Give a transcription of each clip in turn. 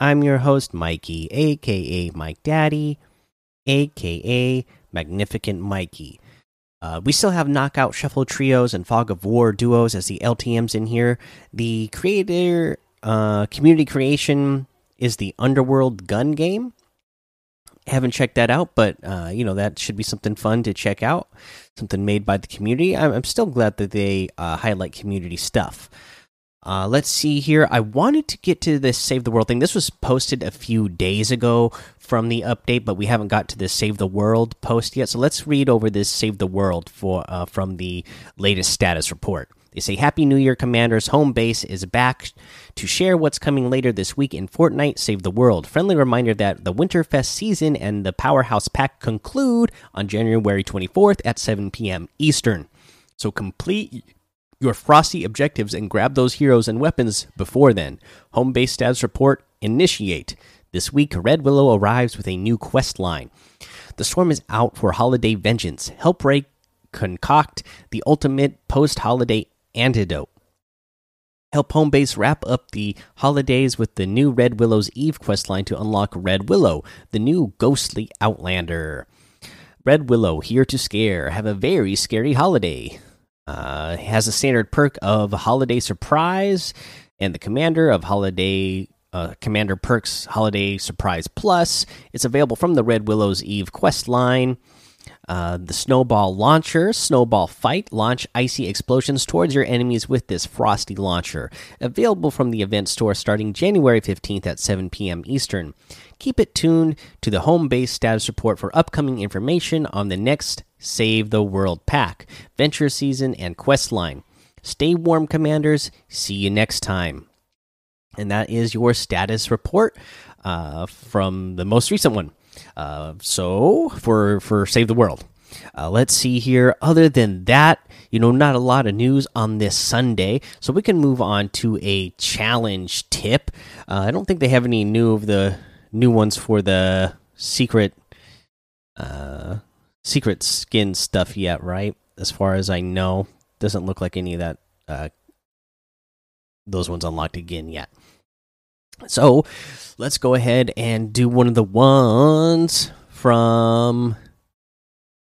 I'm your host, Mikey, aka Mike Daddy, aka Magnificent Mikey. Uh, we still have Knockout Shuffle Trios and Fog of War duos as the LTMs in here. The creator uh, community creation is the Underworld gun game haven't checked that out, but uh, you know that should be something fun to check out. Something made by the community. I'm, I'm still glad that they uh, highlight community stuff. Uh, let's see here. I wanted to get to this Save the World thing. This was posted a few days ago from the update, but we haven't got to this Save the World post yet. So let's read over this Save the World for uh, from the latest status report. They say Happy New Year, Commanders. Home base is back to share what's coming later this week in Fortnite Save the World. Friendly reminder that the Winterfest season and the Powerhouse Pack conclude on January 24th at 7 p.m. Eastern. So complete your frosty objectives and grab those heroes and weapons before then. Home base status report initiate. This week, Red Willow arrives with a new quest line. The storm is out for holiday vengeance. Help Ray concoct the ultimate post holiday antidote. Help Homebase wrap up the holidays with the new Red Willow's Eve questline to unlock Red Willow, the new ghostly outlander. Red Willow, here to scare. Have a very scary holiday. Uh, has a standard perk of Holiday Surprise and the commander of Holiday uh, Commander Perks Holiday Surprise Plus. It's available from the Red Willow's Eve quest line. Uh, the snowball launcher, snowball fight, launch icy explosions towards your enemies with this frosty launcher. Available from the event store starting January 15th at 7 p.m. Eastern. Keep it tuned to the home base status report for upcoming information on the next Save the World pack, Venture Season, and Quest line. Stay warm, Commanders. See you next time. And that is your status report uh, from the most recent one. Uh, so for for save the world, uh, let's see here. Other than that, you know, not a lot of news on this Sunday, so we can move on to a challenge tip. Uh, I don't think they have any new of the new ones for the secret uh secret skin stuff yet, right? As far as I know, doesn't look like any of that uh those ones unlocked again yet. So let's go ahead and do one of the ones from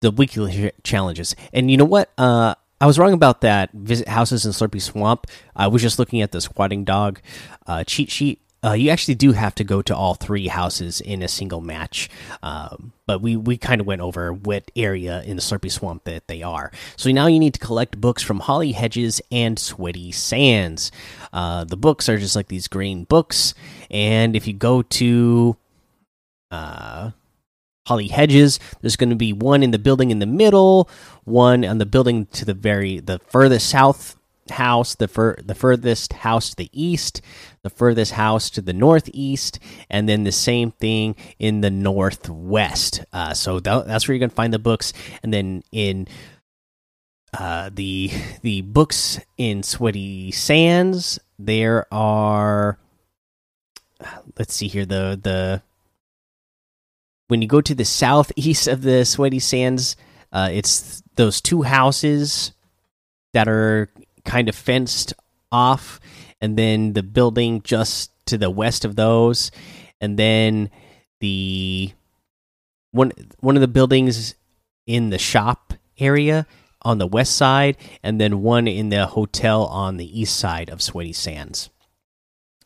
the weekly challenges. And you know what? Uh, I was wrong about that. Visit houses in Slurpy Swamp. I was just looking at the squatting dog uh, cheat sheet uh, you actually do have to go to all three houses in a single match. Um, but we, we kind of went over what area in the Slurpy Swamp that they are. So now you need to collect books from Holly Hedges and Sweaty Sands. Uh, the books are just like these green books. And if you go to uh, Holly Hedges, there's going to be one in the building in the middle, one on the building to the very the furthest south house, the fur the furthest house to the east, the furthest house to the northeast, and then the same thing in the northwest. Uh, so that, that's where you're gonna find the books, and then in uh, the the books in Sweaty Sands, there are. Let's see here the the when you go to the southeast of the Sweaty Sands, uh, it's those two houses that are kind of fenced off, and then the building just to the west of those, and then the one one of the buildings in the shop area on the west side, and then one in the hotel on the east side of Sweaty Sands.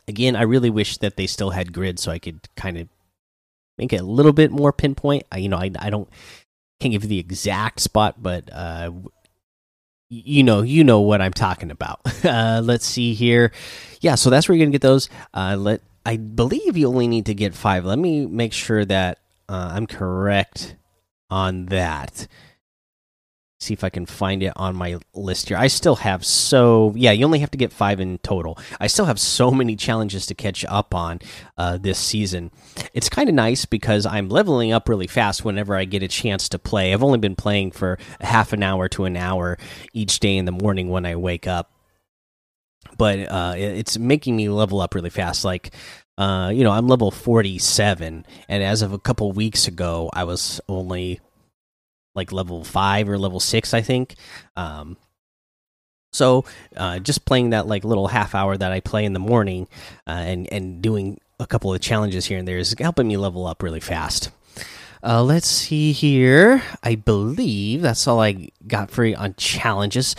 Again, I really wish that they still had grid so I could kind of make it a little bit more pinpoint. I, you know, I I don't can't give you the exact spot, but uh, you know you know what i'm talking about. Uh, let's see here. Yeah so that's where you're gonna get those. Uh, let i believe you only need to get five. Let me make sure that uh, i'm correct on that see if I can find it on my list here. I still have so yeah, you only have to get five in total. I still have so many challenges to catch up on uh, this season. It's kind of nice because I'm leveling up really fast whenever I get a chance to play. I've only been playing for half an hour to an hour each day in the morning when I wake up, but uh, it's making me level up really fast. Like. Uh, you know, I'm level 47, and as of a couple weeks ago, I was only like level five or level six, I think. Um, so uh, just playing that like little half hour that I play in the morning, uh, and and doing a couple of challenges here and there is helping me level up really fast. Uh, let's see here. I believe that's all I got for you on challenges.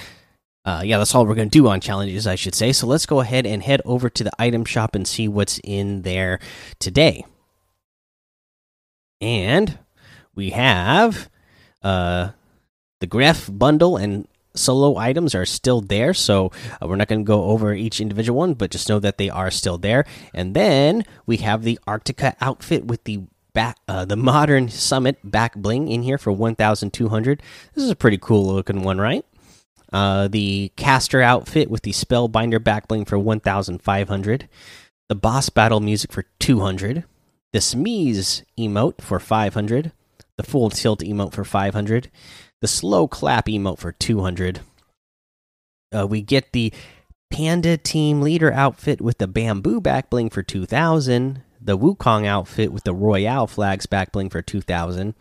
Uh, yeah, that's all we're going to do on challenges, I should say. So let's go ahead and head over to the item shop and see what's in there today. And we have uh, the graph bundle and solo items are still there, so uh, we're not going to go over each individual one, but just know that they are still there. And then we have the Arctica outfit with the back, uh, the modern summit back bling in here for 1,200. This is a pretty cool looking one, right? Uh, the caster outfit with the spellbinder back bling for 1,500. The boss battle music for 200. The smeeze emote for 500 the full tilt emote for 500, the slow clap emote for 200. Uh, we get the Panda Team Leader outfit with the bamboo back bling for 2000, the Wukong outfit with the Royale flags back bling for 2000,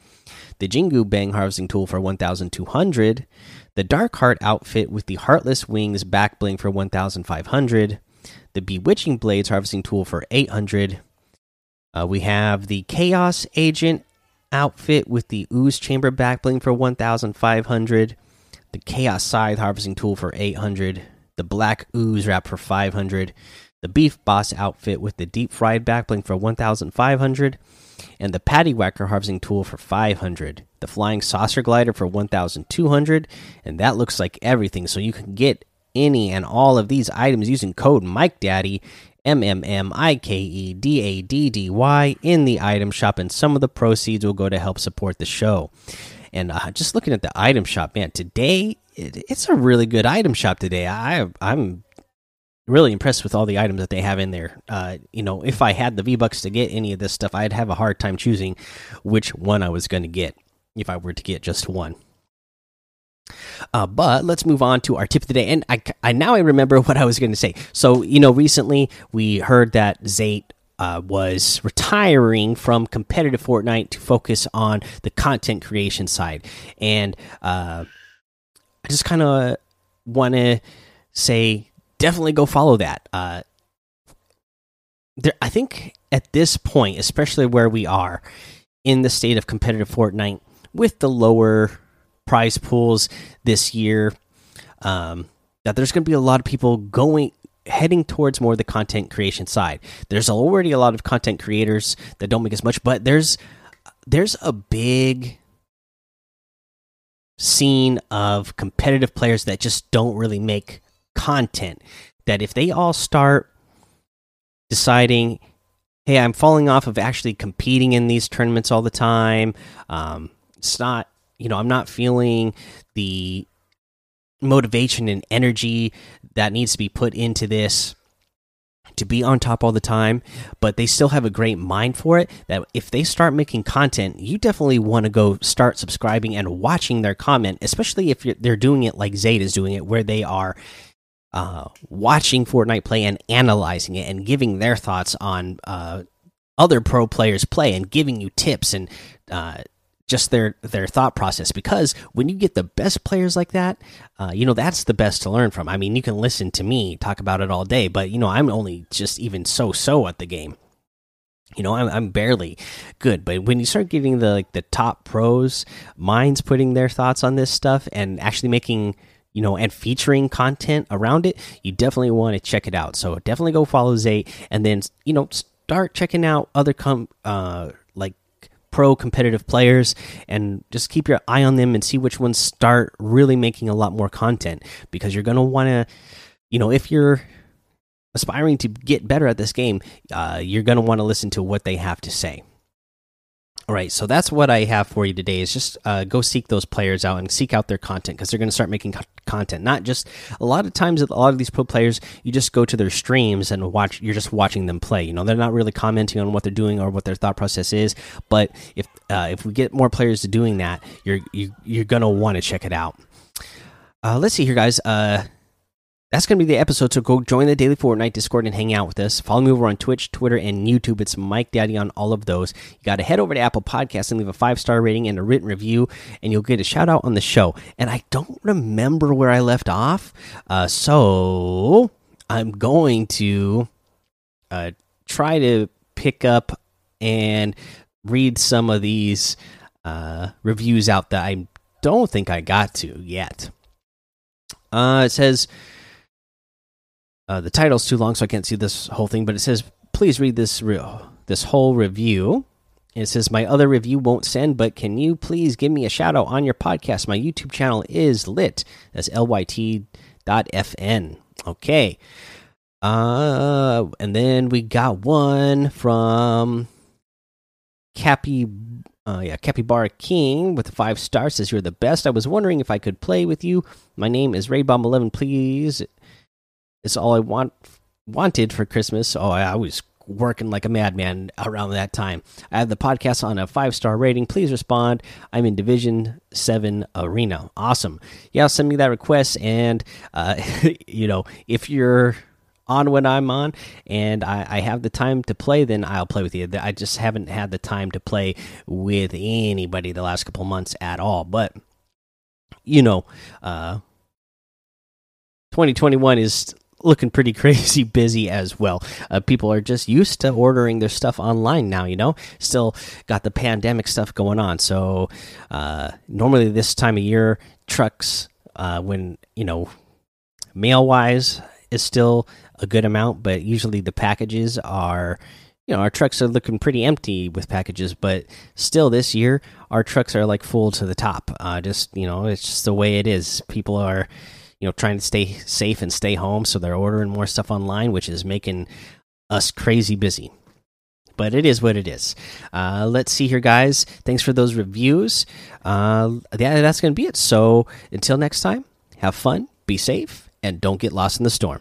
the Jingu Bang harvesting tool for 1200, the Dark Heart outfit with the Heartless Wings back bling for 1500, the Bewitching Blades harvesting tool for 800. Uh, we have the Chaos Agent outfit with the ooze chamber backbling for 1500 the chaos scythe harvesting tool for 800 the black ooze wrap for 500 the beef boss outfit with the deep fried backbling for 1500 and the patty whacker harvesting tool for 500 the flying saucer glider for 1200 and that looks like everything. So you can get any and all of these items using code mike daddy M M M I K E D A D D Y in the item shop, and some of the proceeds will go to help support the show. And uh, just looking at the item shop, man, today it, it's a really good item shop today. I I'm really impressed with all the items that they have in there. Uh, you know, if I had the V Bucks to get any of this stuff, I'd have a hard time choosing which one I was going to get if I were to get just one. Uh, but let's move on to our tip of the day. And I, I now I remember what I was going to say. So you know, recently we heard that Zayt uh, was retiring from competitive Fortnite to focus on the content creation side, and uh, I just kind of want to say definitely go follow that. Uh, there, I think at this point, especially where we are in the state of competitive Fortnite, with the lower prize pools this year. Um, that there's going to be a lot of people going heading towards more the content creation side. There's already a lot of content creators that don't make as much, but there's there's a big scene of competitive players that just don't really make content. That if they all start deciding, hey, I'm falling off of actually competing in these tournaments all the time. Um, it's not you know, I'm not feeling the motivation and energy that needs to be put into this to be on top all the time, but they still have a great mind for it. That if they start making content, you definitely want to go start subscribing and watching their comment, especially if they're doing it like Zayt is doing it, where they are uh, watching Fortnite play and analyzing it and giving their thoughts on uh, other pro players' play and giving you tips and uh, just their their thought process. Because when you get the best players like that uh, you know that's the best to learn from. I mean you can listen to me talk about it all day but you know i'm only just even so so at the game. You know I'm, I'm barely good. But when you start getting the like the top pros minds putting their thoughts on this stuff and actually making you know and featuring content around it you definitely want to check it out. So definitely go follow Zayt and then you know start checking out other com uh like pro competitive players and just keep your eye on them and see which ones start really making a lot more content because you're going to want to you know if you're aspiring to get better at this game uh, you're going to want to listen to what they have to say All right, so that's what I have for you today. Is just uh, go seek those players out and seek out their content because they're going to start making co content. Not just a lot of times, a lot of these pro players, you just go to their streams and watch. You're just watching them play. You know, they're not really commenting on what they're doing or what their thought process is. But if uh, if we get more players to doing that, you're you, you're gonna want to check it out. Uh, let's see here, guys. That's going to be the episode. So go join the Daily Fortnite Discord and hang out with us. Follow me over on Twitch, Twitter, and YouTube. It's Mike Daddy on all of those. You got to head over to Apple Podcasts and leave a five star rating and a written review, and you'll get a shout out on the show. And I don't remember where I left off, uh, so I'm going to uh, try to pick up and read some of these uh, reviews out that I don't think I got to yet. Uh, it says uh, the title's too long, so I can't see this whole thing. But it says, "Please read this this whole review." It says, "My other review won't send, but can you please give me a shout out on your podcast? My YouTube channel is lit. That's lyt dot fn. Okay. Uh, and then we got one from Cappy. Uh, yeah, Capybara King with five stars says you're the best. I was wondering if I could play with you. My name is Raybomb11. Please it's all I want wanted for Christmas. Oh, I was working like a madman around that time. I have the podcast on a five star rating. Please respond. I'm in Division Seven Arena. Awesome. Yeah, send me that request, and uh, you know if you're on when I'm on and I, I, have the time to play, then I'll play with you. I just haven't had the time to play with anybody the last couple months at all. But you know, uh, 2021 is looking pretty crazy busy as well. Uh, people are just used to ordering their stuff online now, you know. Still got the pandemic stuff going on. So, uh, normally this time of year, trucks, uh, when, you know, mail wise is still a good amount, but usually the packages are. You know, our trucks are looking pretty empty with packages, but still this year, our trucks are like full to the top. Uh, just, you know, it's just the way it is. People are, you know trying to stay safe and stay home so they're ordering more stuff online which is making us crazy busy. But it is what it is. Uh, let's see here guys. Thanks for those reviews. Uh, yeah that's gonna be it. So until next time have fun be safe and don't get lost in the storm